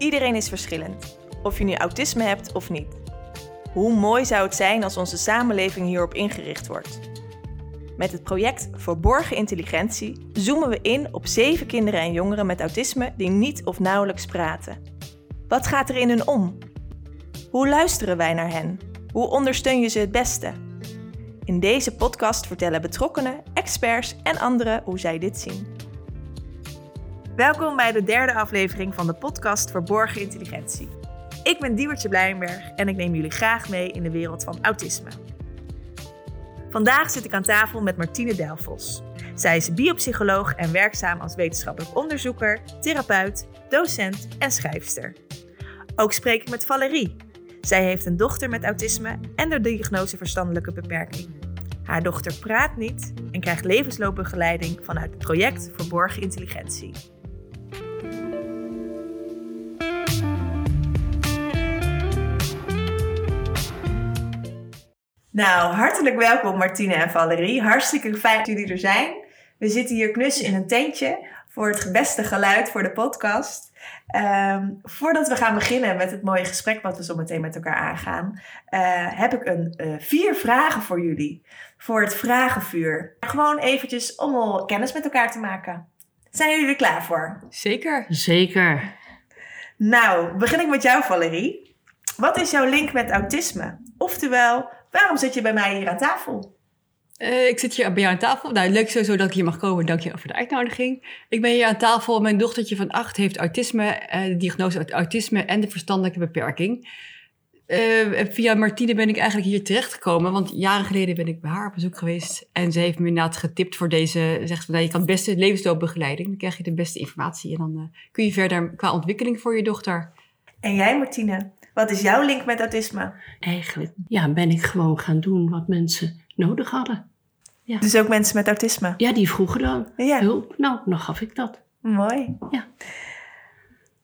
Iedereen is verschillend, of je nu autisme hebt of niet. Hoe mooi zou het zijn als onze samenleving hierop ingericht wordt? Met het project Verborgen Intelligentie zoomen we in op zeven kinderen en jongeren met autisme die niet of nauwelijks praten. Wat gaat er in hun om? Hoe luisteren wij naar hen? Hoe ondersteun je ze het beste? In deze podcast vertellen betrokkenen, experts en anderen hoe zij dit zien. Welkom bij de derde aflevering van de podcast Verborgen Intelligentie. Ik ben Diewertje Blijenberg en ik neem jullie graag mee in de wereld van autisme. Vandaag zit ik aan tafel met Martine Delfos. Zij is biopsycholoog en werkzaam als wetenschappelijk onderzoeker, therapeut, docent en schrijfster. Ook spreek ik met Valerie. Zij heeft een dochter met autisme en de diagnose verstandelijke beperking. Haar dochter praat niet en krijgt levensloopbegeleiding vanuit het project Verborgen Intelligentie. Nou, hartelijk welkom Martine en Valerie. Hartstikke fijn dat jullie er zijn. We zitten hier knus in een tentje voor het beste geluid voor de podcast. Ehm, voordat we gaan beginnen met het mooie gesprek wat we zo meteen met elkaar aangaan, uh, heb ik een, uh, vier vragen voor jullie. Voor het vragenvuur. Gewoon eventjes om al kennis met elkaar te maken. Zijn jullie er klaar voor? Zeker. Zeker. Nou, begin ik met jou Valerie. Wat is jouw link met autisme? Oftewel, waarom zit je bij mij hier aan tafel? Uh, ik zit hier bij jou aan tafel. Nou, leuk sowieso dat ik hier mag komen. Dank je voor de uitnodiging. Ik ben hier aan tafel. Mijn dochtertje van acht heeft autisme, uh, de diagnose autisme en de verstandelijke beperking. Uh, via Martine ben ik eigenlijk hier terechtgekomen, want jaren geleden ben ik bij haar op bezoek geweest. En ze heeft me inderdaad getipt voor deze, zegt ze, nou, je kan het beste levensloopbegeleiding. Dan krijg je de beste informatie en dan kun je verder qua ontwikkeling voor je dochter. En jij Martine, wat is jouw link met autisme? Eigenlijk ja, ben ik gewoon gaan doen wat mensen nodig hadden. Ja. Dus ook mensen met autisme? Ja, die vroegen dan ja. hulp. Nou, dan gaf ik dat. Mooi. Ja.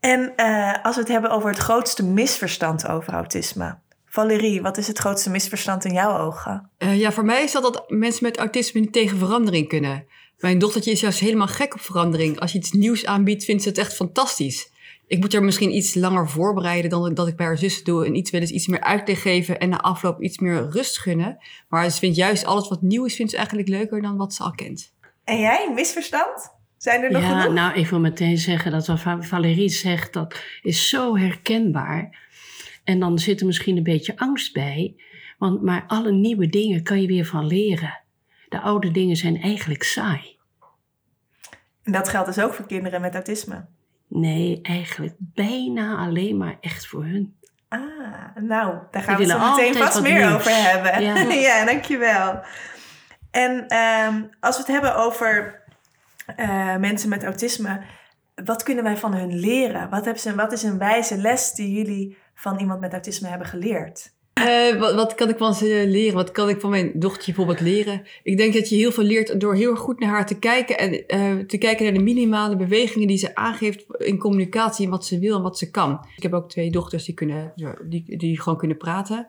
En uh, als we het hebben over het grootste misverstand over autisme. Valerie, wat is het grootste misverstand in jouw ogen? Uh, ja, voor mij is dat dat mensen met autisme niet tegen verandering kunnen. Mijn dochtertje is juist helemaal gek op verandering. Als je iets nieuws aanbiedt, vindt ze het echt fantastisch. Ik moet er misschien iets langer voorbereiden dan dat ik bij haar zus doe. En iets wel eens iets meer uitleg geven en na afloop iets meer rust gunnen. Maar ze vindt juist alles wat nieuw is, vindt ze eigenlijk leuker dan wat ze al kent. En jij, misverstand? Zijn er nog ja, genoeg? Nou, ik wil meteen zeggen dat wat Valerie zegt, dat is zo herkenbaar. En dan zit er misschien een beetje angst bij. Want, maar alle nieuwe dingen kan je weer van leren. De oude dingen zijn eigenlijk saai. En dat geldt dus ook voor kinderen met autisme? Nee, eigenlijk bijna alleen maar echt voor hun. Ah, nou, daar gaan we het zo meteen vast meer nieuws. over hebben. Ja, ja dankjewel. En um, als we het hebben over uh, mensen met autisme, wat kunnen wij van hun leren? Wat, hebben ze, wat is een wijze les die jullie van iemand met autisme hebben geleerd? Uh, wat, wat, kan ik van ze leren? Wat kan ik van mijn dochtertje bijvoorbeeld leren? Ik denk dat je heel veel leert door heel goed naar haar te kijken en uh, te kijken naar de minimale bewegingen die ze aangeeft in communicatie en wat ze wil en wat ze kan. Ik heb ook twee dochters die, kunnen, die, die gewoon kunnen praten.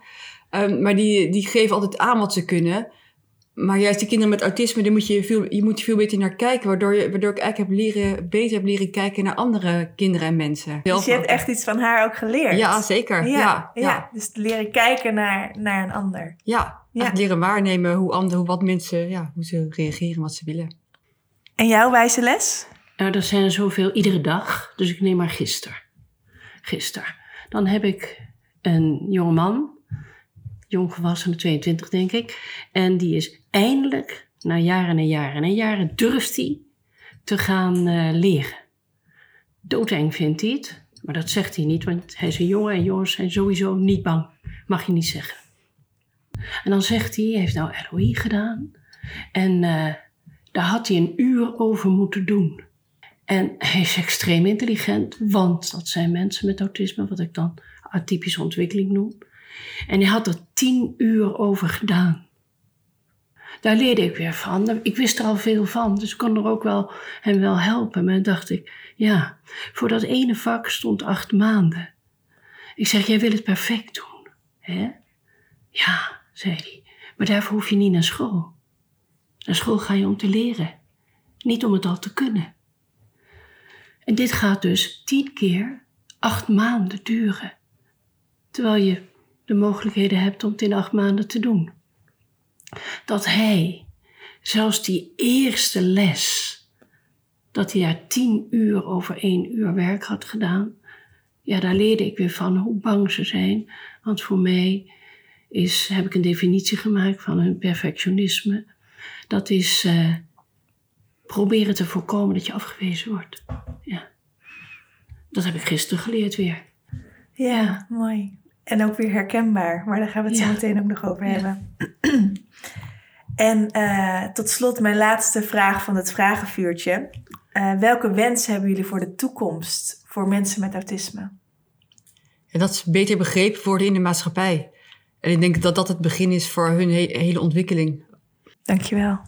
Um, maar die, die geven altijd aan wat ze kunnen. Maar juist die kinderen met autisme, daar moet je, veel, je moet veel beter naar kijken. Waardoor, je, waardoor ik eigenlijk heb leren, beter heb leren kijken naar andere kinderen en mensen. Dus je hebt echt iets van haar ook geleerd? Ja, zeker. Ja, ja, ja. ja. Dus leren kijken naar, naar een ander. Ja, ja. leren waarnemen hoe, andere, hoe wat mensen, ja, hoe ze reageren, wat ze willen. En jouw wijze les? Nou, er zijn zoveel iedere dag. Dus ik neem maar gisteren. Gisteren. Dan heb ik een jongeman jongvolwassene, 22 denk ik. En die is eindelijk, na jaren en jaren en jaren, durft hij te gaan uh, leren. Doodeng vindt hij het, maar dat zegt hij niet, want hij is een jongen en jongens zijn sowieso niet bang. Mag je niet zeggen. En dan zegt hij, hij heeft nou LOI gedaan. En uh, daar had hij een uur over moeten doen. En hij is extreem intelligent, want dat zijn mensen met autisme, wat ik dan atypische ontwikkeling noem. En hij had er tien uur over gedaan. Daar leerde ik weer van. Ik wist er al veel van, dus ik kon er ook wel hem wel helpen. Maar dan dacht ik, ja, voor dat ene vak stond acht maanden. Ik zeg, jij wil het perfect doen, hè? Ja, zei hij, maar daarvoor hoef je niet naar school. Naar school ga je om te leren, niet om het al te kunnen. En dit gaat dus tien keer acht maanden duren. Terwijl je de mogelijkheden hebt om het in acht maanden te doen. Dat hij, zelfs die eerste les, dat hij daar tien uur over één uur werk had gedaan. Ja, daar leerde ik weer van hoe bang ze zijn. Want voor mij is, heb ik een definitie gemaakt van hun perfectionisme. Dat is uh, proberen te voorkomen dat je afgewezen wordt. Ja. Dat heb ik gisteren geleerd weer. Ja, mooi. En ook weer herkenbaar, maar daar gaan we het zo meteen ook nog over hebben. en uh, tot slot mijn laatste vraag van het vragenvuurtje. Uh, welke wens hebben jullie voor de toekomst voor mensen met autisme? En dat ze beter begrepen worden in de maatschappij. En ik denk dat dat het begin is voor hun he hele ontwikkeling. Dankjewel.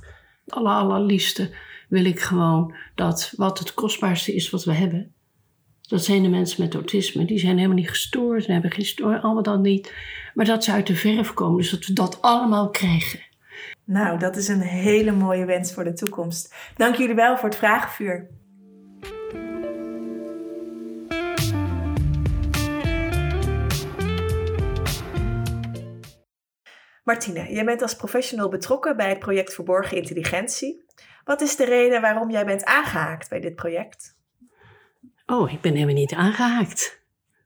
Aller, allerliefste wil ik gewoon dat wat het kostbaarste is wat we hebben. Dat zijn de mensen met autisme. Die zijn helemaal niet gestoord en hebben geen stoor, allemaal dan niet. Maar dat ze uit de verf komen, dus dat we dat allemaal krijgen. Nou, dat is een hele mooie wens voor de toekomst. Dank jullie wel voor het vragenvuur. Martine, jij bent als professional betrokken bij het project Verborgen Intelligentie. Wat is de reden waarom jij bent aangehaakt bij dit project? Oh, ik ben helemaal niet aangehaakt.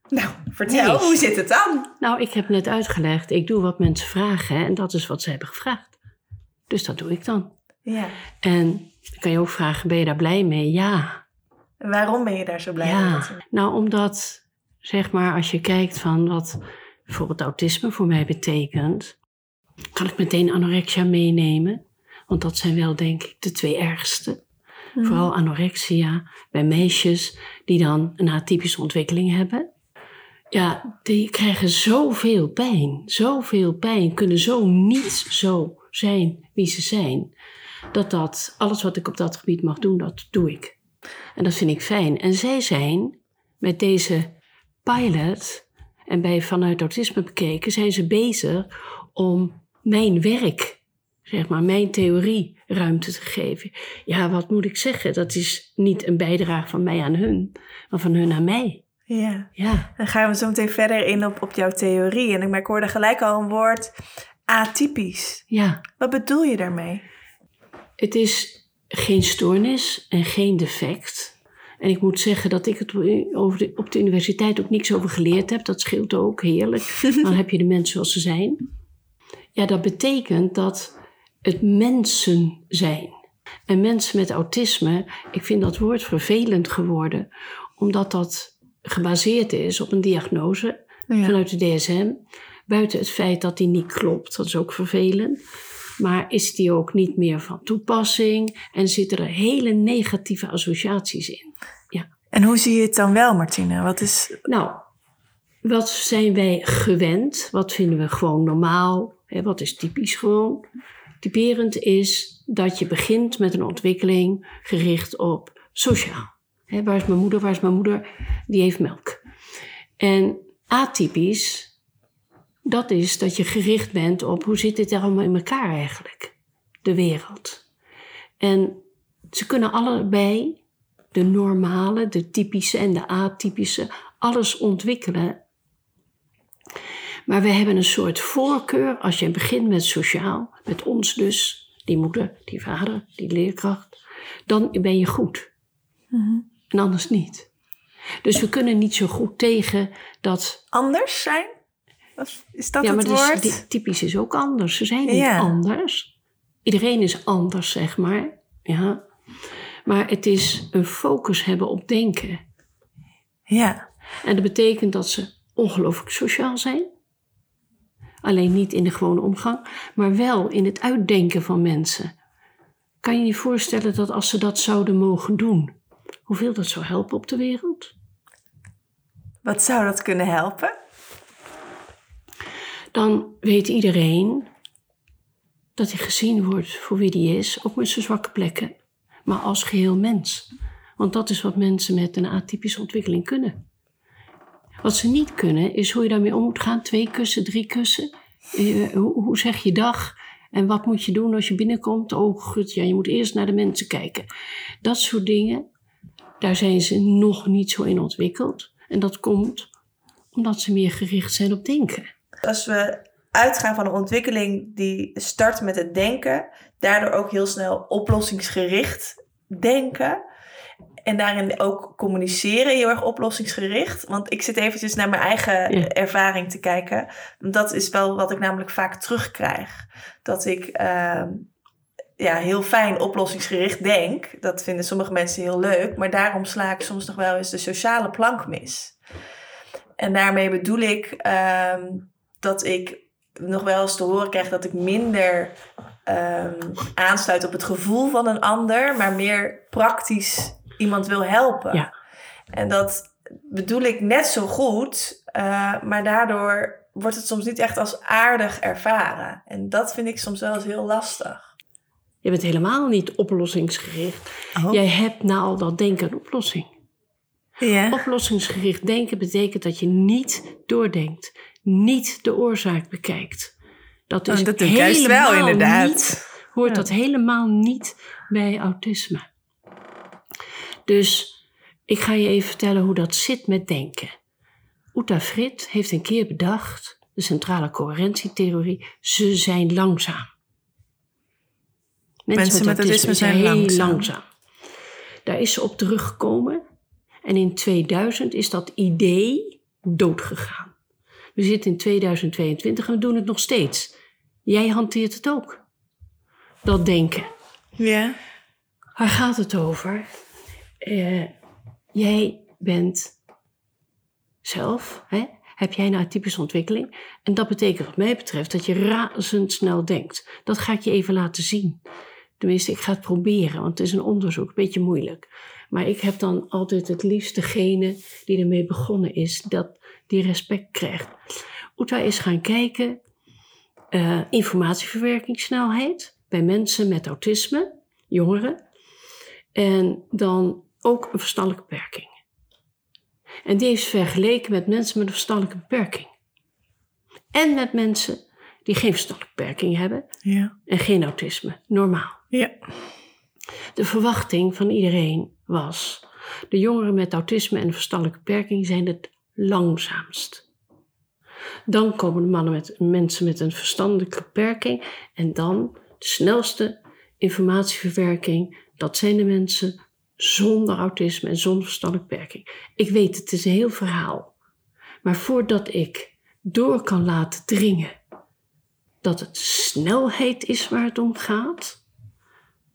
Nou, vertel, hoe zit het dan? Nou, ik heb net uitgelegd, ik doe wat mensen vragen en dat is wat ze hebben gevraagd. Dus dat doe ik dan. Ja. En dan kan je ook vragen, ben je daar blij mee? Ja. En waarom ben je daar zo blij ja. mee? Nou, omdat, zeg maar, als je kijkt van wat bijvoorbeeld autisme voor mij betekent, kan ik meteen anorexia meenemen. Want dat zijn wel, denk ik, de twee ergste. Mm. Vooral anorexia bij meisjes die dan een atypische ontwikkeling hebben. Ja, die krijgen zoveel pijn. Zoveel pijn. Kunnen zo niet zo zijn wie ze zijn. Dat dat, alles wat ik op dat gebied mag doen, dat doe ik. En dat vind ik fijn. En zij zijn met deze pilot, en bij vanuit autisme bekeken, zijn ze bezig om mijn werk, zeg maar, mijn theorie ruimte te geven. Ja, wat moet ik zeggen? Dat is niet een bijdrage van mij aan hun, maar van hun aan mij. Ja. ja. Dan gaan we zo meteen verder in op, op jouw theorie. En ik hoorde gelijk al een woord atypisch. Ja. Wat bedoel je daarmee? Het is geen stoornis en geen defect. En ik moet zeggen dat ik het over de, op de universiteit ook niks over geleerd heb. Dat scheelt ook heerlijk. Dan heb je de mensen zoals ze zijn. Ja, dat betekent dat het mensen zijn. En mensen met autisme, ik vind dat woord vervelend geworden, omdat dat gebaseerd is op een diagnose ja. vanuit de DSM. Buiten het feit dat die niet klopt, dat is ook vervelend. Maar is die ook niet meer van toepassing en zitten er hele negatieve associaties in. Ja. En hoe zie je het dan wel, Martine? Wat is. Nou, wat zijn wij gewend? Wat vinden we gewoon normaal? Wat is typisch gewoon? Typerend is dat je begint met een ontwikkeling gericht op sociaal. Waar is mijn moeder? Waar is mijn moeder? Die heeft melk. En atypisch dat is dat je gericht bent op hoe zit dit allemaal in elkaar eigenlijk, de wereld. En ze kunnen allebei, de normale, de typische en de atypische, alles ontwikkelen. Maar we hebben een soort voorkeur als je begint met sociaal, met ons dus, die moeder, die vader, die leerkracht, dan ben je goed. Mm-hmm. En anders niet. Dus we kunnen niet zo goed tegen dat. Anders zijn? Is dat ja, het maar woord? Dus, typisch is ook anders. Ze zijn niet Ja. anders. Iedereen is anders, zeg maar. Ja. Maar het is een focus hebben op denken. Ja. En dat betekent dat ze ongelooflijk sociaal zijn. Alleen niet in de gewone omgang, maar wel in het uitdenken van mensen. Kan je je voorstellen dat als ze dat zouden mogen doen, hoeveel dat zou helpen op de wereld? Wat zou dat kunnen helpen? dan weet iedereen dat hij gezien wordt voor wie hij is, ook met zijn zwakke plekken, maar als geheel mens. Want dat is wat mensen met een atypische ontwikkeling kunnen. Wat ze niet kunnen, is hoe je daarmee om moet gaan. Twee kussen, drie kussen. Eh, hoe, hoe zeg je dag? En wat moet je doen als je binnenkomt? Oh, goed, ja, je moet eerst naar de mensen kijken. Dat soort dingen, daar zijn ze nog niet zo in ontwikkeld. En dat komt omdat ze meer gericht zijn op denken. Als we uitgaan van een ontwikkeling die start met het denken, daardoor ook heel snel oplossingsgericht denken. En daarin ook communiceren heel erg oplossingsgericht. Want ik zit eventjes naar mijn eigen Ja. ervaring te kijken. Dat is wel wat ik namelijk vaak terugkrijg. Dat ik ehm, ja, heel fijn oplossingsgericht denk. Dat vinden sommige mensen heel leuk. Maar daarom sla ik soms nog wel eens de sociale plank mis. En daarmee bedoel ik ehm, dat ik nog wel eens te horen krijg dat ik minder ehm, aansluit op het gevoel van een ander, maar meer praktisch iemand wil helpen. Ja. En dat bedoel ik net zo goed, eh, maar daardoor wordt het soms niet echt als aardig ervaren. En dat vind ik soms wel eens heel lastig. Je bent helemaal niet oplossingsgericht. Oh. Jij hebt na al dat denken een oplossing. Ja. Oplossingsgericht denken betekent dat je niet doordenkt, niet de oorzaak bekijkt. Dat is Oh, dat ik juist wel, helemaal inderdaad. Niet, hoort Ja. dat helemaal niet bij autisme. Dus ik ga je even vertellen hoe dat zit met denken. Uta Frit heeft een keer bedacht, de centrale coherentietheorie, ze zijn langzaam. Mensen met autisme zijn heel langzaam. langzaam. Daar is ze op teruggekomen en in 2000 is dat idee doodgegaan. We zitten in 2022 en we doen het nog steeds. Jij hanteert het ook. Dat denken. Ja. Waar gaat het over? Eh, jij bent zelf, hè, heb jij een atypische ontwikkeling. En dat betekent wat mij betreft dat je razendsnel denkt. Dat ga ik je even laten zien. Tenminste, ik ga het proberen, want het is een onderzoek, een beetje moeilijk. Maar ik heb dan altijd het liefst degene die ermee begonnen is, dat die respect krijgt. Oeta is gaan kijken, eh, informatieverwerkingssnelheid bij mensen met autisme, jongeren. En dan ook een verstandelijke beperking. En die heeft ze vergeleken met mensen met een verstandelijke beperking. En met mensen die geen verstandelijke beperking hebben Ja. en geen autisme, normaal. Ja. De verwachting van iedereen was: de jongeren met autisme en een verstandelijke beperking zijn het langzaamst. Dan komen de mannen met mensen met een verstandelijke beperking en dan de snelste informatieverwerking. Dat zijn de mensen zonder autisme en zonder verstandelijke beperking. Ik weet, het is een heel verhaal. Maar voordat ik door kan laten dringen dat het snelheid is waar het om gaat,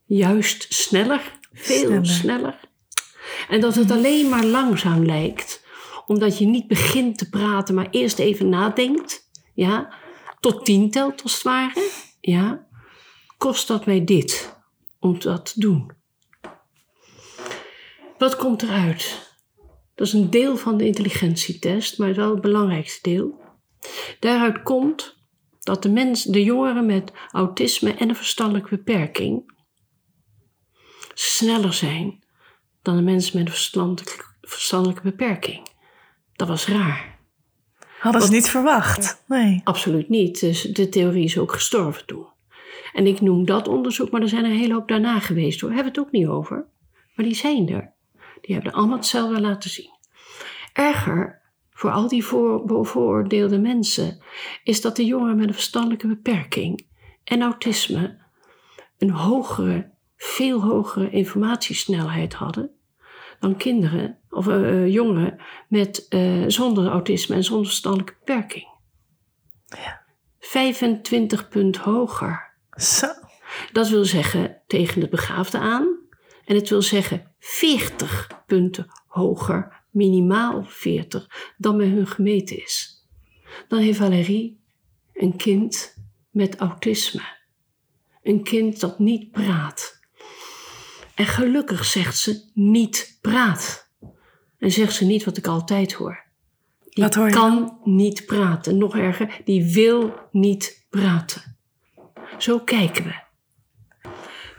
juist sneller, veel Sneller. sneller. En dat het alleen maar langzaam lijkt, omdat je niet begint te praten, maar eerst even nadenkt, ja, tot tien telt als het ware, ja, kost dat mij dit om dat te doen. Wat komt eruit? Dat is een deel van de intelligentietest, maar wel het belangrijkste deel. Daaruit komt dat de, mens, de jongeren met autisme en een verstandelijke beperking sneller zijn dan de mensen met een verstandelijke, verstandelijke beperking. Dat was raar. Hadden ze niet verwacht. Nee. Absoluut niet. Dus de theorie is ook gestorven toen. En ik noem dat onderzoek, maar er zijn een hele hoop daarna geweest hoor. Hebben we het ook niet over. Maar die zijn er. Die hebben allemaal hetzelfde laten zien. Erger voor al die voor, bevooroordeelde mensen is dat de jongeren met een verstandelijke beperking en autisme een hogere, veel hogere informatiesnelheid hadden dan kinderen of eh, eh, jongeren met, eh, zonder autisme en zonder verstandelijke beperking. 25 punt hoger. Zo. Dat wil zeggen tegen de begaafde aan. En het wil zeggen 40 punten hoger, minimaal 40, dan bij hun gemeten is. Dan heeft Valérie een kind met autisme. Een kind dat niet praat. En gelukkig zegt ze niet praat. En zegt ze niet wat ik altijd hoor. Die Wat hoor je kan niet praten. Nog erger, die wil niet praten. Zo kijken we.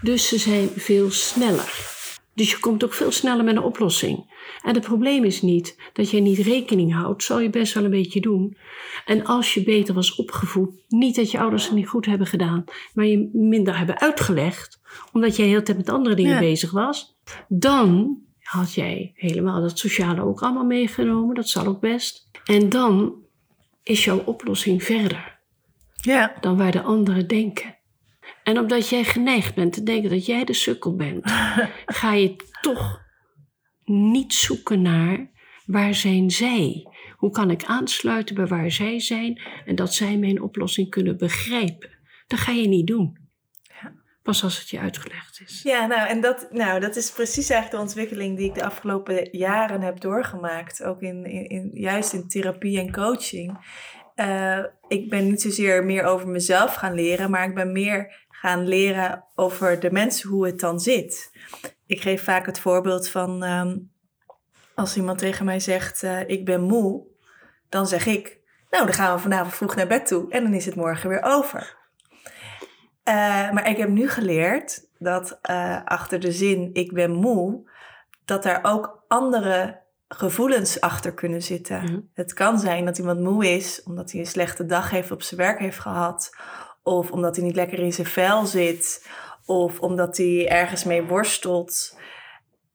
Dus ze zijn veel sneller. Dus je komt ook veel sneller met een oplossing. En het probleem is niet dat je niet rekening houdt, zal je best wel een beetje doen. En als je beter was opgevoed, niet dat je ouders het niet goed hebben gedaan, maar je minder hebben uitgelegd, omdat jij de hele tijd met andere dingen Ja. bezig was, dan had jij helemaal dat sociale ook allemaal meegenomen. Dat zal ook best. En dan is jouw oplossing verder Ja. dan waar de anderen denken. En omdat jij geneigd bent te denken dat jij de sukkel bent, ga je toch niet zoeken naar waar zijn zij? Hoe kan ik aansluiten bij waar zij zijn en dat zij mijn oplossing kunnen begrijpen? Dat ga je niet doen. Pas als het je uitgelegd is. Ja, nou, en dat, nou, dat is precies eigenlijk de ontwikkeling die ik de afgelopen jaren heb doorgemaakt. Ook in, in, in- juist in therapie en coaching. Eh, ik ben niet zozeer meer over mezelf gaan leren, maar ik ben meer gaan leren over de mensen, hoe het dan zit. Ik geef vaak het voorbeeld van ehm, als iemand tegen mij zegt: eh, Ik ben moe, dan zeg ik: Nou, dan gaan we vanavond vroeg naar bed toe en dan is het morgen weer over. Eh, maar ik heb nu geleerd dat achter de zin ik ben moe, dat daar ook andere gevoelens achter kunnen zitten. Mhm. Het kan zijn dat iemand moe is omdat hij een slechte dag heeft op zijn werk heeft gehad. Of omdat hij niet lekker in zijn vel zit. Of omdat hij ergens mee worstelt.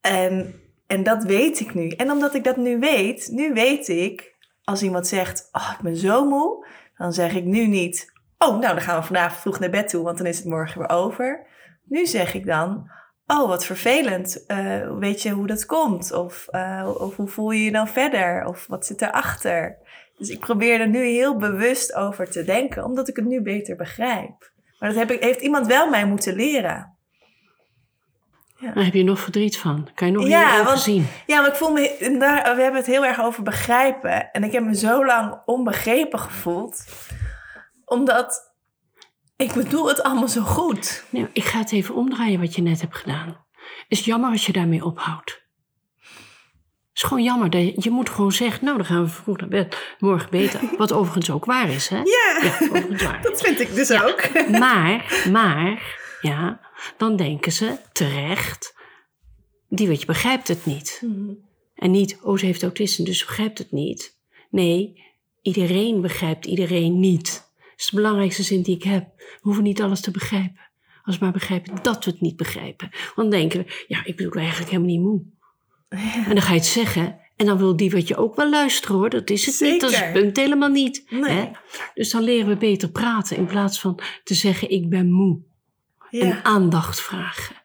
En, en dat weet ik nu. En omdat ik dat nu weet, nu weet ik, als iemand zegt, oh, ik ben zo moe, dan zeg ik nu niet, oh, nou dan gaan we vanavond vroeg naar bed toe, want dan is het morgen weer over. Nu zeg ik dan, oh, wat vervelend. Eh, weet je hoe dat komt? Of, eh, of hoe voel je je dan verder? Of wat zit erachter? Dus ik probeer er nu heel bewust over te denken, omdat ik het nu beter begrijp. Maar dat heb ik, heeft iemand wel mij moeten leren. Daar heb je nog verdriet van. Kan je nog Ja, want- overzien. Ja, maar ik voel me. Daar, we hebben het heel erg over begrijpen. En ik heb me zo lang onbegrepen gevoeld. Omdat. Ik bedoel het allemaal zo goed. Nee, ik ga het even omdraaien wat je net hebt gedaan. is jammer als je daarmee ophoudt. is gewoon jammer. Dat je, je moet gewoon zeggen, nou dan gaan we vroeg naar bed. Morgen beter. Wat overigens ook waar is, hè? Ja, Ja, overigens waar. dat vind ik dus ook. Maar, maar, ja, dan denken ze terecht, die wat je begrijpt het niet. En niet, oh ze heeft autisme, dus ze begrijpt het niet. Nee, iedereen begrijpt iedereen niet. Dat is de belangrijkste zin die ik heb. We hoeven niet alles te begrijpen. Als we maar begrijpen dat we het niet begrijpen. Want denken we, ja, ik bedoel eigenlijk helemaal niet moe. En dan ga je het zeggen. En dan wil die wat je ook wel luisteren hoor. Dat is het niet. Dat is het punt helemaal niet. Nee. Hè? Dus dan leren we beter praten in plaats van te zeggen ik ben moe. En aandacht vragen.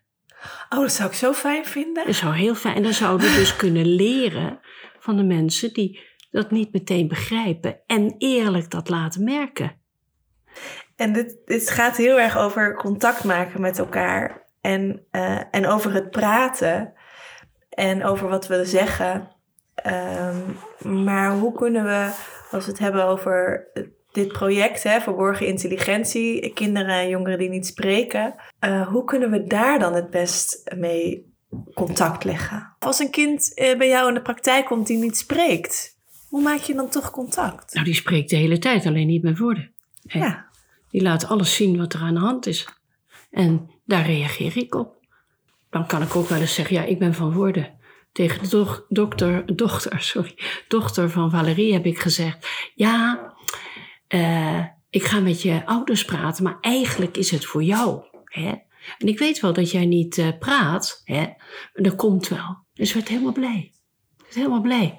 Oh, dat zou ik zo fijn vinden. Dat zou heel fijn. En dan zouden we dus kunnen leren van de mensen die dat niet meteen begrijpen. En eerlijk dat laten merken. En dit, dit gaat heel erg over contact maken met elkaar. En, eh, en over het praten. En over wat we zeggen. Ehm, maar hoe kunnen we, als we het hebben over dit project, hè, verborgen intelligentie, kinderen en jongeren die niet spreken, eh, hoe kunnen we daar dan het best mee contact leggen? Als een kind eh, bij jou in de praktijk komt die niet spreekt, hoe maak je dan toch contact? Nou, die spreekt de hele tijd, alleen niet met woorden. Ja, Die laat alles zien wat er aan de hand is. En daar reageer ik op. Dan kan ik ook wel eens zeggen, ja, ik ben van woorden. Tegen de doch- dokter, dochter, sorry, dochter van Valerie heb ik gezegd, ja, eh, ik ga met je ouders praten, maar eigenlijk is het voor jou. Hè? En ik weet wel dat jij niet eh, praat, hè? dat komt wel. Dus werd helemaal blij. Werd helemaal blij.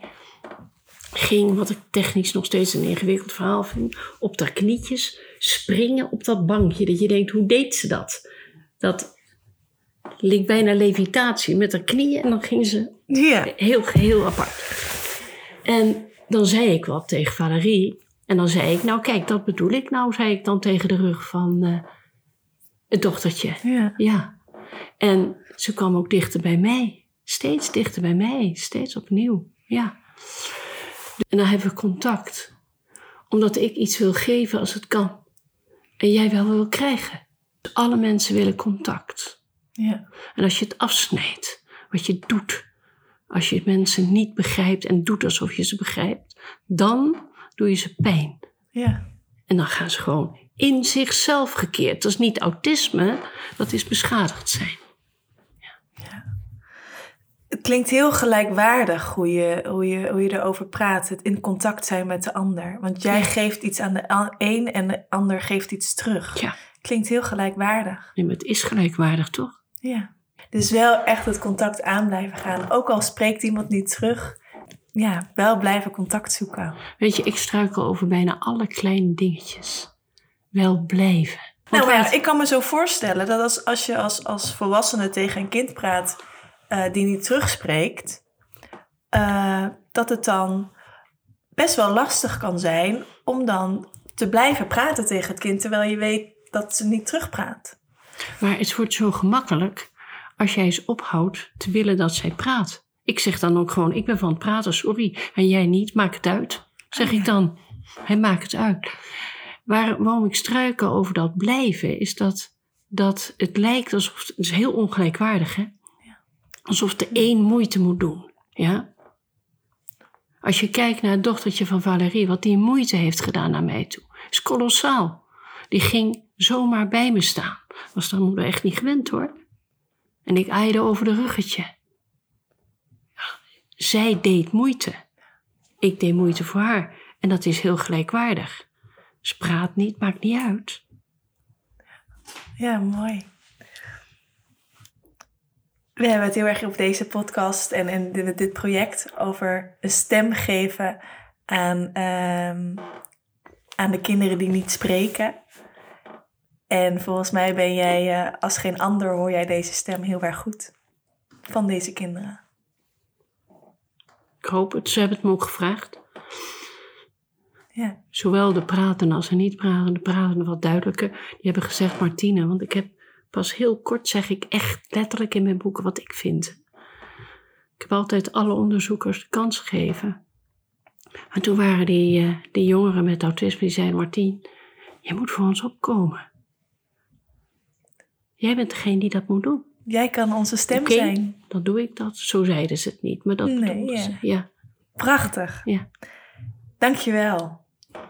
Ging, wat ik technisch nog steeds een ingewikkeld verhaal vind, op haar knietjes springen op dat bankje. Dat je denkt, hoe deed ze dat? Dat leek bijna levitatie met haar knieën en dan ging ze ja, heel, heel apart. En dan zei ik wat tegen Valerie. En dan zei ik, nou kijk, dat bedoel ik nou, zei ik dan tegen de rug van eh, het dochtertje. ja. Ja. En ze kwam ook dichter bij mij. Steeds dichter bij mij. Steeds opnieuw. Ja. En dan hebben we contact. Omdat ik iets wil geven als het kan. En jij wel wil krijgen. Alle mensen willen contact. ja. En als je het afsnijdt, wat je doet, als je mensen niet begrijpt en doet alsof je ze begrijpt, dan doe je ze pijn. ja. En dan gaan ze gewoon in zichzelf gekeerd. Dat is niet autisme, dat is beschadigd zijn. Het klinkt heel gelijkwaardig hoe je, hoe, je, hoe je erover praat. Het in contact zijn met de ander. Want jij Ja. geeft iets aan de een en de ander geeft iets terug. Ja, Klinkt heel gelijkwaardig. nee, maar het is gelijkwaardig toch? Ja. Dus wel echt het contact aan blijven gaan. Ook al spreekt iemand niet terug. Ja, wel blijven contact zoeken. Weet je, ik struikel over bijna alle kleine dingetjes. Wel blijven. Want Nou ja, ik kan me zo voorstellen dat als, als je als, als volwassene tegen een kind praat eh, die niet terugspreekt, eh, dat het dan best wel lastig kan zijn om dan te blijven praten tegen het kind terwijl je weet dat ze niet terugpraat. Maar het wordt zo gemakkelijk als jij eens ophoudt te willen dat zij praat. Ik zeg dan ook gewoon, ik ben van het praten, sorry. En jij niet, maak het uit. Zeg Oh, ik dan, hij maakt het uit. Waar, waarom ik struikel over dat blijven, is dat, dat het lijkt alsof, het is heel ongelijkwaardig hè. Alsof de een moeite moet doen, ja. Als je kijkt naar het dochtertje van Valerie, wat die moeite heeft gedaan naar mij toe, is kolossaal. Die ging zomaar bij me staan. Was dan moeder echt niet gewend hoor. En ik aaide over de ruggetje. Zij deed moeite. Ik deed moeite voor haar. En dat is heel gelijkwaardig. Ze praat niet, maakt niet uit. Ja, mooi. We hebben het heel erg op deze podcast en in dit, dit project over een stem geven aan, ehm, aan de kinderen die niet spreken. En volgens mij ben jij, eh, als geen ander, hoor jij deze stem heel erg goed van deze kinderen. Ik hoop het. Ze hebben het me ook gevraagd. Ja, Zowel de praten als de niet praten. De praten wat duidelijker. Die hebben gezegd, Martine, want ik heb pas heel kort zeg ik echt letterlijk in mijn boeken wat ik vind. Ik heb altijd alle onderzoekers de kans gegeven. Maar toen waren die, eh, die jongeren met autisme die zeiden, Martien, je moet voor ons opkomen. Jij bent degene die dat moet doen. jij kan onze stem Oké, zijn. Dan doe ik dat. Zo zeiden ze het niet, maar dat Nee, ja. ze. Ja, Prachtig. ja. Dankjewel.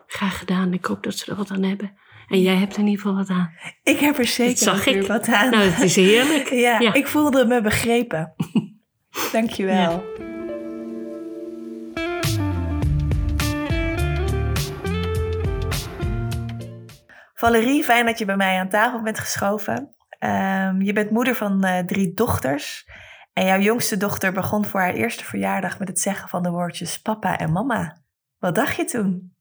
Graag gedaan. Ik hoop dat ze er wat aan hebben. En jij hebt er in ieder geval wat aan. Ik heb er zeker wat aan. Nou, het is heerlijk. Ja, Ja. ik voelde me begrepen. Dankjewel. Valerie, fijn dat je bij mij aan tafel bent geschoven. Ehm, je bent moeder van eh, drie dochters. En jouw jongste dochter begon voor haar eerste verjaardag met het zeggen van de woordjes papa en mama. Wat dacht je toen?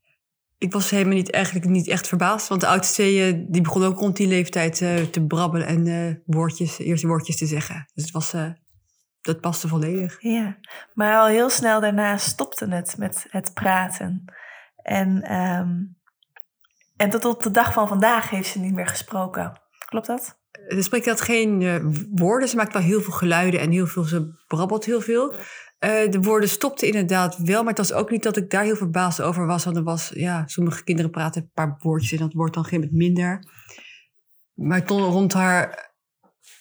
Ik was helemaal niet, eigenlijk niet echt verbaasd. Want de oudste die begon ook rond die leeftijd eh, te brabbelen en eh, woordjes, eerste woordjes te zeggen. Dus het was, eh, dat paste volledig. Ja, maar al heel snel daarna stopte het met het praten. En, ehm, en tot op de dag van vandaag heeft ze niet meer gesproken. Klopt dat? Ze spreekt had geen woorden, ze maakt wel heel veel geluiden en heel veel, ze brabbelt heel veel. Eh, de woorden stopten inderdaad wel, maar het was ook niet dat ik daar heel verbaasd over was. Want er was, ja, sommige kinderen praten een paar woordjes en dat wordt dan geen minder. Maar toen rond haar,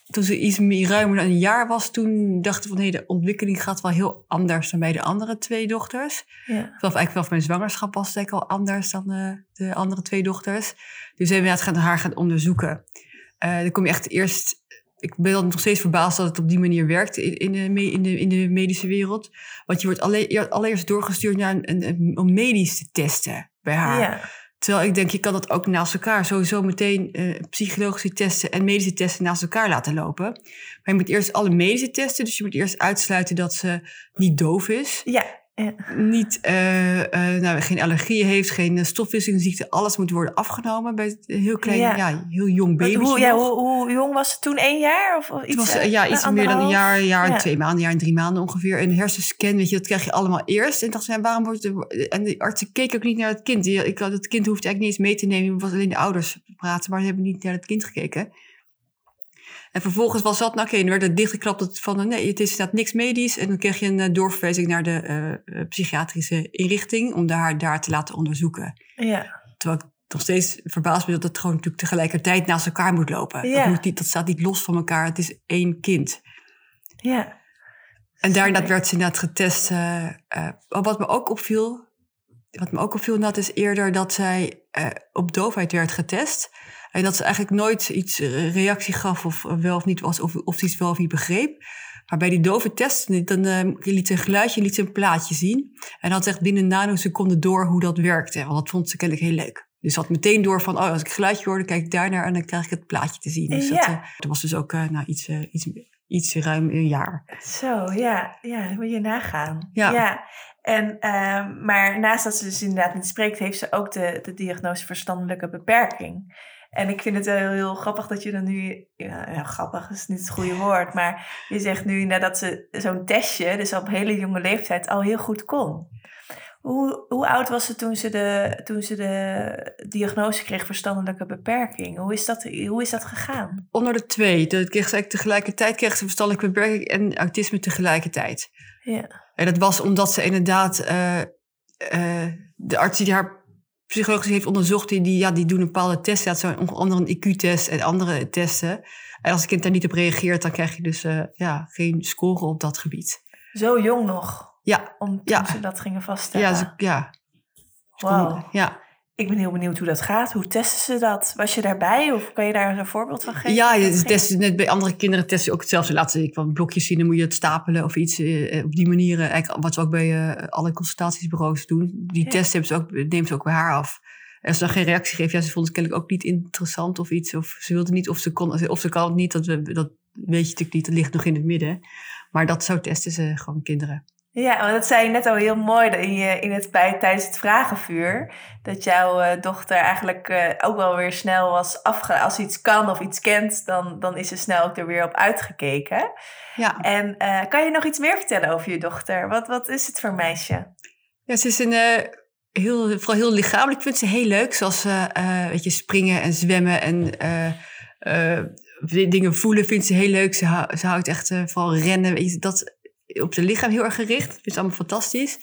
toen ze iets meer ruimer dan een jaar was, toen dachten we van hé, de ontwikkeling gaat wel heel anders dan bij de andere twee dochters. Ja. Vanaf eigenlijk vanaf mijn zwangerschap was het eigenlijk al anders dan eh, de andere twee dochters. Dus we hebben inderdaad gaan, haar gaan onderzoeken. Eh dan kom je echt eerst. Ik ben dan nog steeds verbaasd dat het op die manier werkt in, in, de, in, de, in de medische wereld. Want je wordt allereerst doorgestuurd naar een, een, om medisch te testen bij haar. Ja. Terwijl ik denk, je kan dat ook naast elkaar. Sowieso meteen eh, psychologische testen en medische testen naast elkaar laten lopen. Maar je moet eerst alle medische testen. Dus je moet eerst uitsluiten dat ze niet doof is Ja. Ja. niet, eh, eh, nou, geen allergieën heeft, geen eh, stofwisselingsziekte. Alles moet worden afgenomen bij het heel klein, Ja. ja. heel jong baby. hoe, ja hoe, hoe jong was ze toen? Één jaar? Of, of iets, Het was ja, iets meer dan een jaar, een jaar en twee maanden, jaar en drie maanden ongeveer. Een hersenscan, weet je, dat krijg je allemaal eerst. En ik dacht, ja, waarom wordt het... En de artsen keken ook niet naar het kind. Ik het kind hoefde eigenlijk niet eens mee te nemen. Het was alleen de ouders praten, maar ze hebben niet naar het kind gekeken. En vervolgens was dat, nou oké, dan werd het dichtgeklapt dat van, nee, het is inderdaad niks medisch. En dan kreeg je een eh, doorverwijzing naar de eh, eh, psychiatrische inrichting om daar, daar te laten onderzoeken. Ja. Terwijl ik nog steeds verbaasd ben dat het gewoon natuurlijk tegelijkertijd naast elkaar moet lopen. Ja. Dat, moet niet, dat staat niet los van elkaar. Het is één kind. Ja. En daar Sorry. werd ze inderdaad getest. eh, wat me ook opviel, wat me ook opviel inderdaad is eerder dat zij op doofheid werd getest. En dat ze eigenlijk nooit iets eh, reactie gaf of eh, wel of niet was, of, of ze iets wel of niet begreep. Maar bij die dove test, dan eh, liet ze een geluidje, liet ze een plaatje zien. En had echt binnen een nanoseconde door hoe dat werkte. Want dat vond ze kennelijk heel leuk. Dus ze had meteen door van, oh, als ik geluidje hoor, dan kijk ik daarnaar en dan krijg ik het plaatje te zien. Dus Ja. dat, was dus ook nou, iets, iets iets ruim een jaar. Zo, ja, ja, moet je nagaan. Ja. En, ehm, maar naast dat ze dus inderdaad niet spreekt, heeft ze ook de, de diagnose verstandelijke beperking. En ik vind het wel heel grappig dat je dan nu, ja, grappig is niet het goede woord, maar je zegt nu nadat ze zo'n testje, dus op hele jonge leeftijd, al heel goed kon. Hoe, hoe oud was ze toen ze, de, toen ze de diagnose kreeg verstandelijke beperking? Hoe is dat, hoe is dat gegaan? Onder de twee. Dat kreeg ze eigenlijk tegelijkertijd kreeg ze verstandelijke beperking en autisme tegelijkertijd. Ja. En dat was omdat ze inderdaad eh, eh, de arts die haar psychologisch heeft onderzocht, die, die, ja, die doen een bepaalde test. Ja, zo onder andere een IQ-test en andere testen. En als het kind daar niet op reageert, dan krijg je dus eh, ja, geen score op dat gebied. Zo jong nog? Ja. Om toen Ja. ze dat gingen vaststellen? Ja, ze- ja. Wauw. ja. Ik ben heel benieuwd hoe dat gaat. Hoe testen ze dat? Was je daarbij of kan je daar een voorbeeld van geven? Ja, je net bij andere kinderen testen ze ook hetzelfde. Laten ze van blokjes zien, dan moet je het stapelen of iets. eh, op die manier, eh, eigenlijk wat ze ook bij eh, alle consultatiesbureaus doen. Die Ja. test ze ook, neemt ze ook bij haar af. En als ze dan geen reactie geeft, ja, ze vond het kennelijk ook niet interessant of iets. Of ze wilde niet, of ze kon, of ze kan het niet, dat, we, dat weet je natuurlijk niet. Dat ligt nog in het midden. Maar dat zo testen ze gewoon kinderen. Ja, want dat zei je net al heel mooi in, je, in het, bij, tijdens het vragenvuur. Dat jouw eh, dochter eigenlijk eh, ook wel weer snel was afge... Als ze iets kan of iets kent, dan, dan is ze snel ook er weer op uitgekeken. Ja. En eh, kan je nog iets meer vertellen over je dochter? Wat, wat is het voor meisje? Ja, ze is een, heel, vooral heel lichamelijk. Ik vind ze heel leuk. Zoals eh, weet je, springen en zwemmen en dingen voelen vindt ze heel leuk. Ze, hou- ze houdt echt van rennen. Weet je, dat op zijn lichaam heel erg gericht. Dat ze allemaal fantastisch.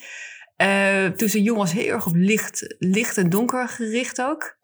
Eh, toen ze jong was, heel erg op licht, licht en donker gericht ook.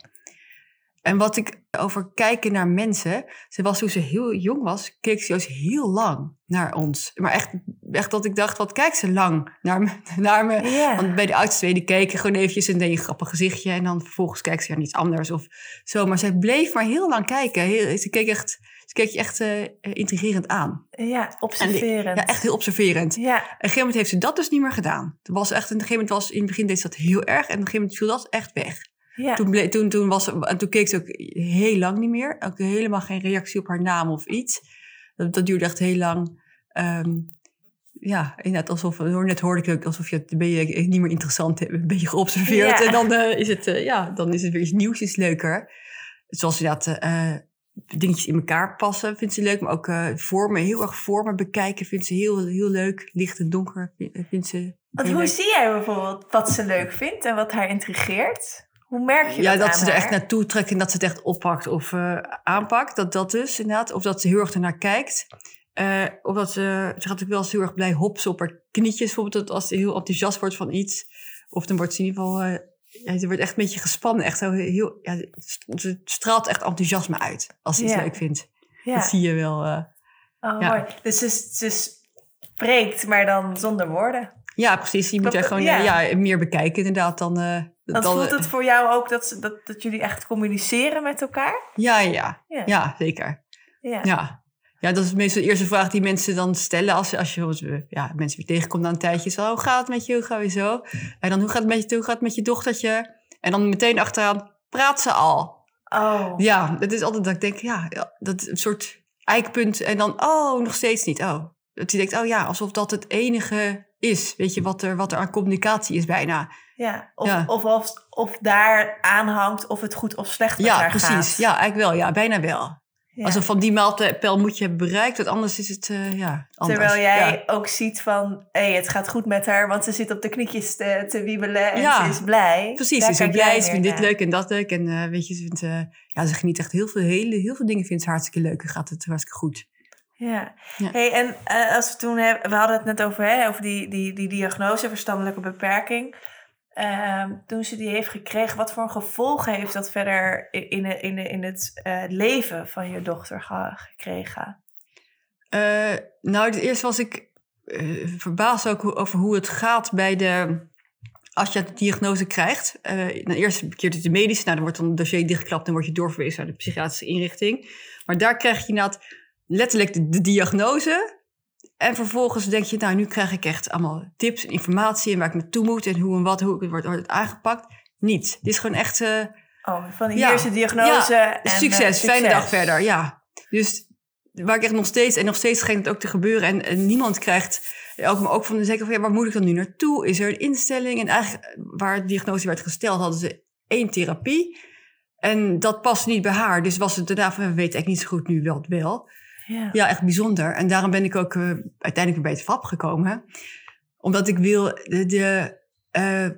En wat ik over kijken naar mensen. Ze was toen ze heel jong was, keek ze juist heel lang naar ons. Maar echt, echt dat ik dacht, wat kijkt ze lang naar me. Naar me. Want bij de oudste twee, die keken gewoon eventjes en deed een grappig gezichtje. En dan vervolgens kijkt ze naar iets anders of zo. Maar zij bleef maar heel lang kijken. Heel, ze keek echt, ze keek je echt eh, intrigerend aan. Ja, observerend. Ja, echt heel observerend. En Ja, op een gegeven moment heeft ze dat dus niet meer gedaan. Het was echt, een gegeven moment was, in het begin deed ze dat heel erg. En op een gegeven moment viel dat echt weg. ja. Toen, ble- toen, toen, was, en toen keek ze ook heel lang niet meer. Ook helemaal geen reactie op haar naam of iets. Dat, dat duurde echt heel lang. Ehm, ja, inderdaad, alsof, net hoorde ik ook alsof je het ben je niet meer interessant hebt, een beetje geobserveerd. Ja. En dan, eh, is het, eh, ja, dan is het weer iets nieuws, iets leuker. Zoals inderdaad eh, dingetjes in elkaar passen, vindt ze leuk. Maar ook eh, vormen, heel erg vormen bekijken, vindt ze heel, heel leuk. Licht en donker eh, vindt ze Want heel hoe leuk. zie jij bijvoorbeeld wat ze leuk vindt en wat haar intrigeert? Hoe merk je Ja, dat dat aan ze er echt naartoe trekt en dat ze het echt oppakt of eh, aanpakt. Dat dat dus inderdaad. Of dat ze heel erg ernaar kijkt. Of dat ze, ze gaat ook wel eens heel erg blij hopsen op haar knietjes. Bijvoorbeeld dat als ze heel enthousiast wordt van iets. Of dan wordt ze in ieder geval... ja, ze wordt echt een beetje gespannen. Echt zo heel, ja, ze straalt echt enthousiasme uit als ze iets leuk vindt. Ja. Dat zie je wel. eh. Oh, mooi. Dus ze, ze spreekt, maar dan zonder woorden. ja, precies. Je moet er gewoon ja. ja. meer bekijken inderdaad dan... eh, dan voelt eh, het voor jou ook dat, ze, dat, dat jullie echt communiceren met elkaar? ja, ja, Ja. ja, zeker. Ja. Ja. Ja, dat is meestal de eerste vraag die mensen dan stellen als, als je we- ja, mensen weer tegenkomt na een tijdje. Zo, hoe gaat het met je? Hoe gaat het zo? En dan, hoe gaat het met je, hoe gaat het met je dochtertje? En dan meteen achteraan, praat ze al? Oh. Ja, dat is altijd dat ik denk, ja, ja, dat is een soort eikpunt. En dan, oh, nog steeds niet. Oh. Dat je denkt, oh ja, alsof dat het enige is. Weet je, wat er, wat er aan communicatie is bijna. Ja. Of, Ja. Of, of, of daar aanhangt of het goed of slecht met Ja, haar precies. gaat. Ja, eigenlijk wel. Ja, bijna wel. Ja. Alsof van die mijlpaal moet je hebben bereikt, want anders is het, eh, ja, anders. Terwijl jij Ja. ook ziet van, hé, het gaat goed met haar, want ze zit op de knietjes te, te wiebelen en Ja. ze is blij. Precies, Daar ze is blij, ze vindt dit leuk en dat leuk. En eh, weet je, ze, vindt, eh, ja, ze geniet echt heel veel, hele, heel veel dingen vindt ze hartstikke leuk en gaat het hartstikke goed. Ja. Ja. Hey, en als we toen hebben, we hadden het net over, hè, over die, die, die diagnose, verstandelijke beperking. Ehm, toen ze die heeft gekregen, wat voor gevolgen heeft dat verder in, in, in, het eh, leven van je dochter ge- gekregen? Eh, nou, het eerst was ik eh, verbaasd ook over hoe het gaat bij de... Als je de diagnose krijgt, eh dan eerst keer het de medische, nou, dan wordt dan het dossier dichtgeklapt en word je doorverwezen naar de psychiatrische inrichting. Maar daar krijg je inderdaad letterlijk de diagnose. En vervolgens denk je, nou, nu krijg ik echt allemaal tips en informatie en waar ik naartoe moet en hoe en wat, hoe het wordt, wordt het aangepakt. Niet. Dit is gewoon echt... eh, Oh, van Ja. de diagnose. Ja, en, eh, succes, fijne dag verder, ja. Dus waar ik echt nog steeds, en nog steeds schijnt het ook te gebeuren. En, en niemand krijgt, ook, ook van de zeker van, ja, waar moet ik dan nu naartoe? Is er een instelling? En eigenlijk, waar de diagnose werd gesteld, hadden ze één therapie. En dat past niet bij haar. Dus was het daarna van, we weten eigenlijk niet zo goed nu wel wel. Ja. Ja, echt bijzonder. En daarom ben ik ook eh, uiteindelijk weer bij het VAP gekomen. Omdat ik wil de... de eh,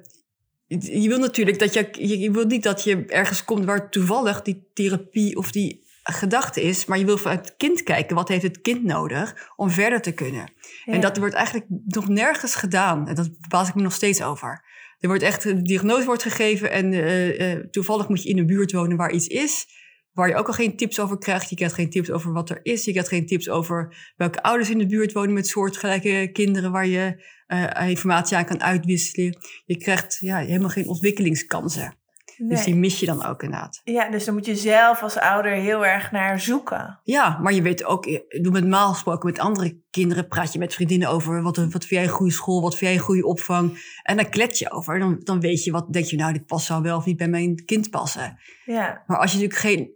je wil natuurlijk dat je, je... Je wil niet dat je ergens komt waar toevallig die therapie of die gedachte is. Maar je wil vanuit het kind kijken. Wat heeft het kind nodig om verder te kunnen? Ja. En dat wordt eigenlijk nog nergens gedaan. En dat baas ik me nog steeds over. Er wordt echt, een diagnose wordt gegeven en eh, toevallig moet je in een buurt wonen waar iets is. Waar je ook al geen tips over krijgt. Je krijgt geen tips over wat er is. Je krijgt geen tips over welke ouders in de buurt wonen met soortgelijke kinderen waar je eh, informatie aan kan uitwisselen. Je krijgt ja, helemaal geen ontwikkelingskansen. Dus die mis je dan ook inderdaad. ja, dus dan moet je zelf als ouder heel erg naar zoeken. Ja, maar je weet ook, ik doe met normaal gesproken met andere kinderen, praat je met vriendinnen over wat, wat vind jij een goede school, wat vind jij een goede opvang. En dan klets je over. Dan, dan weet je wat, denk je, nou, dit past zou wel of niet bij mijn kind passen. Ja, Maar als je natuurlijk geen,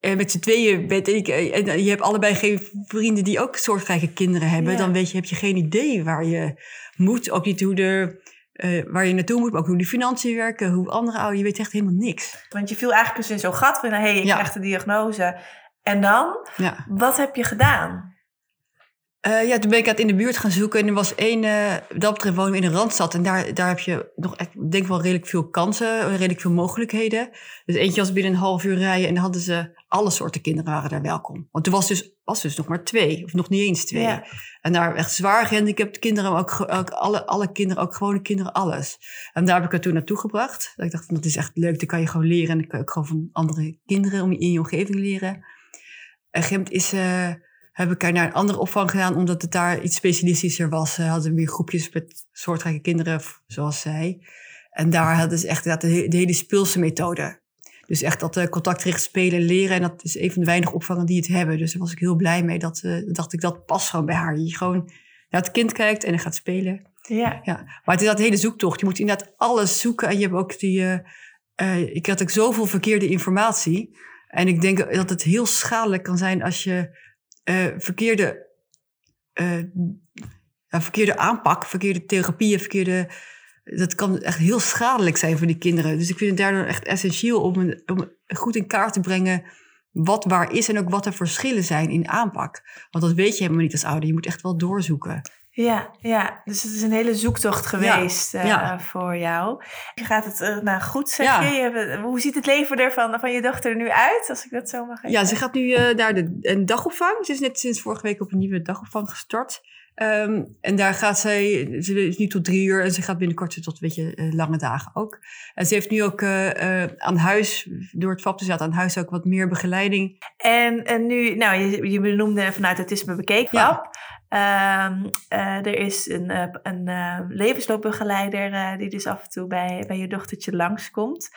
eh, met z'n tweeën en ik- eh, en je hebt allebei geen vrienden die ook soortgelijke kinderen hebben, Ja. dan weet je, heb je geen idee waar je moet. Ook niet hoe de, eh, waar je naartoe moet, maar ook hoe de financiën werken, hoe andere ouders, je weet echt helemaal niks. want je viel eigenlijk dus in zo'n gat van, hé, hey, ik Ja. krijg de diagnose. En dan, Ja. wat heb je gedaan? Eh, ja, toen ben ik het in de buurt gaan zoeken. En er was één, eh dat betreft wonen we in een randstad. En daar, daar heb je nog, echt, ik denk wel redelijk veel kansen, redelijk veel mogelijkheden. Dus eentje was binnen een half uur rijden en dan hadden ze alle soorten kinderen waren daar welkom. Want er was dus, was dus nog maar twee, of nog niet eens twee. Ja. En daar echt zwaar gehandicapte kinderen, maar ook, ook alle, alle kinderen, ook gewone kinderen, alles. En daar heb ik haar toen naartoe gebracht. Dat ik dacht, van, dat is echt leuk, dan kan je gewoon leren. En dan kan je ook gewoon van andere kinderen om je in je omgeving leren. En is, eh, heb ik haar naar een andere opvang gedaan, omdat het daar iets specialistischer was. Ze hadden meer groepjes met soortgelijke kinderen, zoals zij. En daar hadden ze echt inderdaad de, de hele speelse methode. Dus echt dat eh, contactgericht spelen, leren. En dat is een van de weinige opvangen die het hebben. Dus daar was ik heel blij mee. Dat eh, dacht ik, dat past gewoon bij haar. Je gewoon naar het kind kijkt en dan gaat spelen. Ja, Ja, maar het is dat hele zoektocht. Je moet inderdaad alles zoeken. En je hebt ook die... eh, ik had ook zoveel verkeerde informatie. En ik denk dat het heel schadelijk kan zijn als je eh, verkeerde, ja, verkeerde aanpak, verkeerde therapieën, verkeerde... Dat kan echt heel schadelijk zijn voor die kinderen. Dus ik vind het daardoor echt essentieel om, om goed in kaart te brengen wat waar is en ook wat er verschillen zijn in aanpak. Want dat weet je helemaal niet als ouder. Je moet echt wel doorzoeken. Ja, ja. Dus het is een hele zoektocht geweest eh, ja. voor jou. Gaat het eh, nou goed, zeg Ja. je? hebt- hoe ziet het leven er van, je dochter er nu uit, als ik dat zo mag Ja, zeggen? ze gaat nu eh, naar de, een dagopvang. Ze is net sinds vorige week op een nieuwe dagopvang gestart. Ehm, en daar gaat zij, ze is nu tot drie uur en ze gaat binnenkort tot een beetje eh, lange dagen ook. En ze heeft nu ook eh, eh, aan huis, door het VAP te zaten, aan huis ook wat meer begeleiding. En, en nu, nou, je, je benoemde vanuit autisme bekeken. Ja. Ehm, eh, er is een, eh, een eh, levensloopbegeleider die dus af en toe bij, bij je dochtertje langskomt.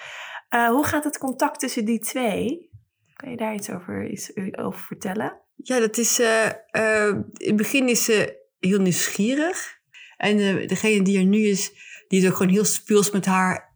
Hoe gaat het contact tussen die twee? Kan je daar iets over, over vertellen? Ja, dat is, in het begin is ze heel nieuwsgierig. En degene die er nu is, die is ook gewoon heel speels met haar.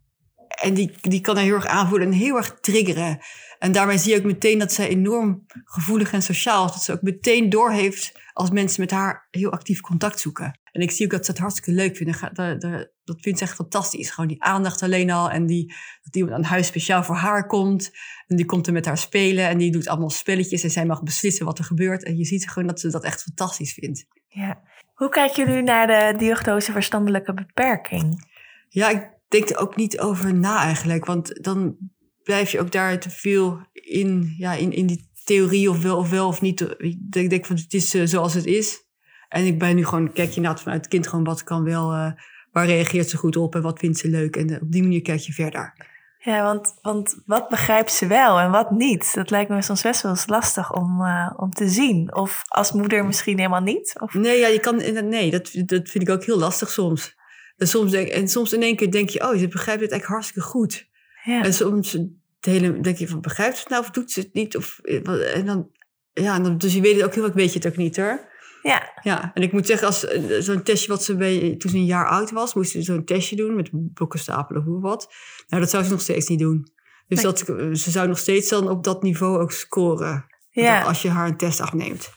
En die, die kan haar heel erg aanvoelen en heel erg triggeren. En daarmee zie je ook meteen dat zij enorm gevoelig en sociaal is. Dat ze ook meteen doorheeft als mensen met haar heel actief contact zoeken. En ik zie ook dat ze het hartstikke leuk vinden. Dat, dat, dat vindt ze echt fantastisch. Gewoon die aandacht alleen al. En die, dat iemand aan huis speciaal voor haar komt. En die komt er met haar spelen. En die doet allemaal spelletjes. En zij mag beslissen wat er gebeurt. En je ziet gewoon dat ze dat echt fantastisch vindt. Ja. Hoe kijk je nu naar de diagnose verstandelijke beperking? Ja, ik denk er ook niet over na eigenlijk. Want dan blijf je ook daar te veel in, ja, in, in die theorie of wel of wel of niet. Ik denk, van het is eh, zoals het is. En ik ben nu gewoon, kijk je inderdaad vanuit het kind gewoon wat kan wel, eh, waar reageert ze goed op en wat vindt ze leuk. En eh, op die manier kijk je verder. Ja, want, want wat begrijpt ze wel en wat niet? Dat lijkt me soms best wel eens lastig om, eh, om te zien. Of als moeder misschien helemaal niet. Of, Nee, ja, je kan, nee dat, dat vind ik ook heel lastig soms. En soms, denk, en soms in één keer denk je, oh, ze begrijpt het eigenlijk hartstikke goed. ja. En soms het hele, denk je van, begrijpt ze het nou of doet ze het niet? Of, eh, wat- en dan, ja, en dan, dus je weet het ook heel vaak, weet je het ook niet hoor. ja, Ja, en ik moet zeggen, als eh, zo'n testje wat ze bij, toen ze een jaar oud was, moest ze zo'n testje doen met blokken stapelen of hoe wat. Nou, dat zou ze nog steeds niet doen. Dus Nee. dat, ze zou nog steeds dan op dat niveau ook scoren. Ja. Als je haar een test afneemt.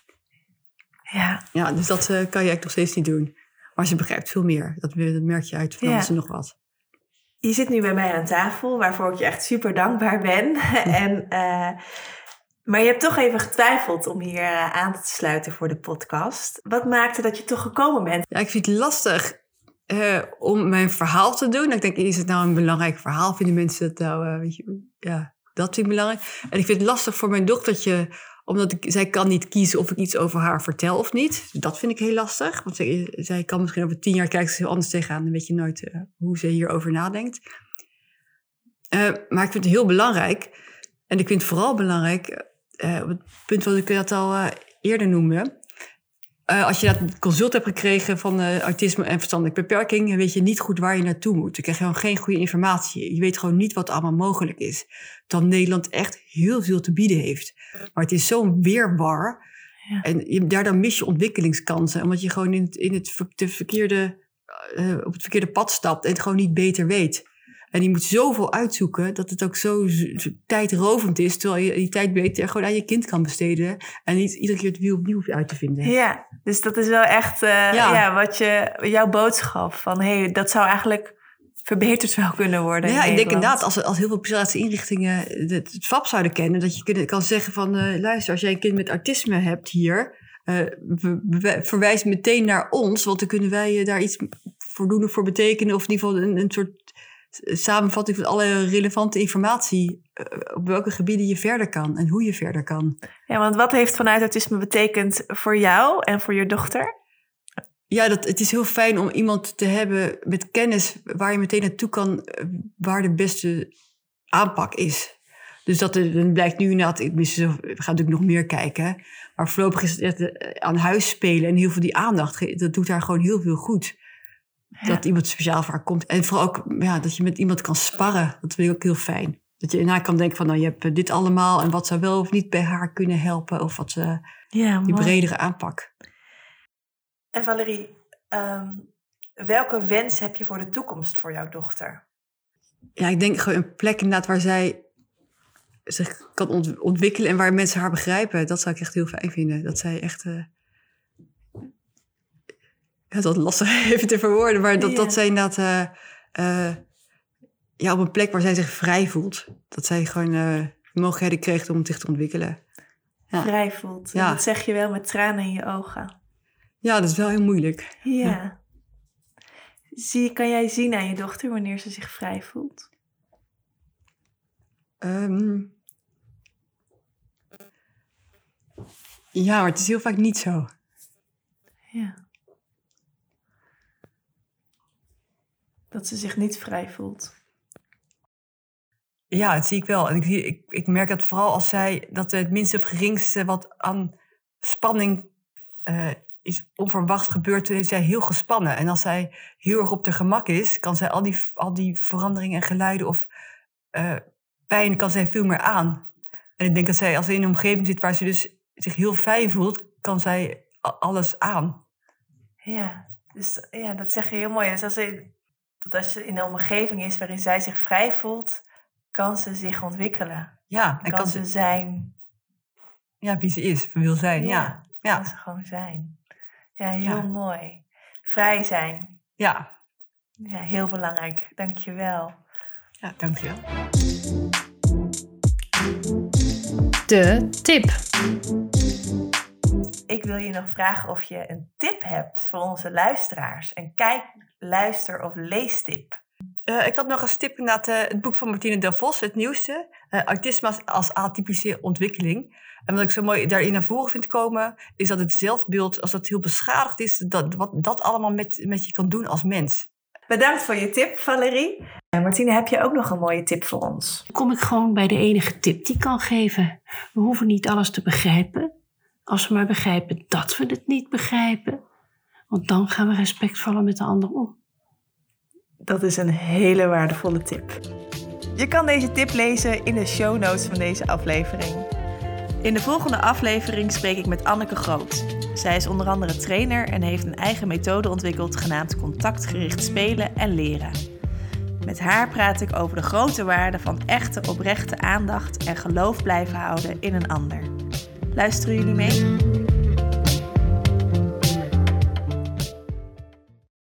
Ja. Ja, dus dat eh, kan je eigenlijk nog steeds niet doen. Maar ze begrijpt veel meer. Dat, dat merk je uit van Ja. en nog wat. Je zit nu bij mij aan tafel, waarvoor ik je echt super dankbaar ben. en, eh, maar je hebt toch even getwijfeld om hier eh, aan te sluiten voor de podcast. Wat maakte dat je toch gekomen bent? Ja, ik vind het lastig eh, om mijn verhaal te doen. Ik denk, is het nou een belangrijk verhaal? Vinden mensen dat nou, weet je, ja, dat ik belangrijk. En ik vind het lastig voor mijn dochtertje, omdat zij kan niet kiezen of ik iets over haar vertel of niet. Dat vind ik heel lastig, want zij, zij kan misschien over tien jaar kijken ze heel anders tegenaan. Dan weet je nooit eh, hoe ze hierover nadenkt. Eh, maar ik vind het heel belangrijk. En ik vind het vooral belangrijk, eh, op het punt wat ik dat al eerder noemde. Als je dat consult hebt gekregen van autisme en verstandelijke beperking, dan weet je niet goed waar je naartoe moet. Dan krijg je gewoon geen goede informatie. Je weet gewoon niet wat allemaal mogelijk is. Dat Nederland echt heel veel te bieden heeft. Maar het is zo'n weerwar. Ja. En je, daardoor mis je ontwikkelingskansen. Omdat je gewoon in het, in het, de verkeerde, eh, op het verkeerde pad stapt en het gewoon niet beter weet. En je moet zoveel uitzoeken dat het ook zo, zo tijdrovend is. Terwijl je die tijd beter gewoon aan je kind kan besteden. En niet iedere keer het wiel opnieuw uit te vinden. Ja, dus dat is wel echt eh, Ja. ja. wat je, jouw boodschap van hey, dat zou eigenlijk verbeterd wel kunnen worden. in Ja, ik denk inderdaad, als, als heel veel psychiatrische inrichtingen het, het FAP zouden kennen, dat je kan zeggen van, eh, luister, als jij een kind met autisme hebt hier, eh, verwijs meteen naar ons, want dan kunnen wij je daar iets voor doen of voor betekenen, of in ieder geval een, een soort samenvatting van alle relevante informatie, eh, op welke gebieden je verder kan en hoe je verder kan. Ja, want wat heeft vanuit autisme betekend voor jou en voor je dochter? Ja, dat, het is heel fijn om iemand te hebben met kennis waar je meteen naartoe kan, eh, waar de beste aanpak is. Dus dat er, dan blijkt nu inderdaad, ik we gaan natuurlijk nog meer kijken. Maar voorlopig is het echt eh, aan huis spelen en heel veel die aandacht, dat doet haar gewoon heel veel goed. Dat iemand speciaal voor haar komt. En vooral ook ja, dat je met iemand kan sparren, dat vind ik ook heel fijn. Dat je daarna kan denken van, nou je hebt eh, dit allemaal en wat zou wel of niet bij haar kunnen helpen. Of wat ze, Ja, die bredere aanpak. En Valerie, ehm, welke wens heb je voor de toekomst voor jouw dochter? ja, ik denk gewoon een plek inderdaad waar zij zich kan ont- ontwikkelen en waar mensen haar begrijpen. Dat zou ik echt heel fijn vinden. Dat zij echt. eh ja, dat is lastig even te verwoorden, maar dat, dat zij inderdaad. eh, eh, ja, op een plek waar zij zich vrij voelt. Dat zij gewoon de mogelijkheden kreeg om zich te ontwikkelen. Ja. Vrij voelt. Ja. Dat zeg je wel met tranen in je ogen. Ja, dat is wel heel moeilijk. Ja. Ja. Zie, kan jij zien aan je dochter wanneer ze zich vrij voelt? Ehm, ja, maar het is heel vaak niet zo. Ja. Dat ze zich niet vrij voelt. Ja, dat zie ik wel. En ik, ik, ik merk dat vooral als zij dat het minste of geringste wat aan spanning eh, is onverwacht gebeurt, toen is zij heel gespannen. En als zij heel erg op haar gemak is, kan zij al die, al die veranderingen en geluiden of eh, pijn, kan zij veel meer aan. En ik denk dat zij als ze in een omgeving zit waar ze dus zich heel fijn voelt, kan zij alles aan. Ja, dus ja, dat zeg je heel mooi. Dus als ze, dat als ze in een omgeving is waarin zij zich vrij voelt, kan ze zich ontwikkelen. Ja, En en kan, ze zijn. ja, wie ze is, wil zijn. Ja, ja, Kan ze gewoon zijn. Ja, heel Ja. mooi. Vrij zijn. ja. Ja, heel belangrijk. Dank je wel. ja dankjewel. De tip. Ik wil je nog vragen of je een tip hebt voor onze luisteraars. Een kijk, luister of leestip. Eh, ik had nog als tip inderdaad eh, het boek van Martine Del Vos, het nieuwste. eh, Autisme als, als atypische ontwikkeling. En wat ik zo mooi daarin naar voren vind komen, is dat het zelfbeeld, als dat heel beschadigd is, dat, wat dat allemaal met, met je kan doen als mens. Bedankt voor je tip, Valerie. En Martine, heb je ook nog een mooie tip voor ons? Dan kom ik gewoon bij de enige tip die ik kan geven. We hoeven niet alles te begrijpen. Als we maar begrijpen dat we het niet begrijpen. Want dan gaan we respectvoller met de ander om. Dat is een hele waardevolle tip. Je kan deze tip lezen in de show notes van deze aflevering. In de volgende aflevering spreek ik met Anneke Groot. Zij is onder andere trainer en heeft een eigen methode ontwikkeld genaamd contactgericht spelen en leren. Met haar praat ik over de grote waarde van echte oprechte aandacht en geloof blijven houden in een ander. Luisteren jullie mee?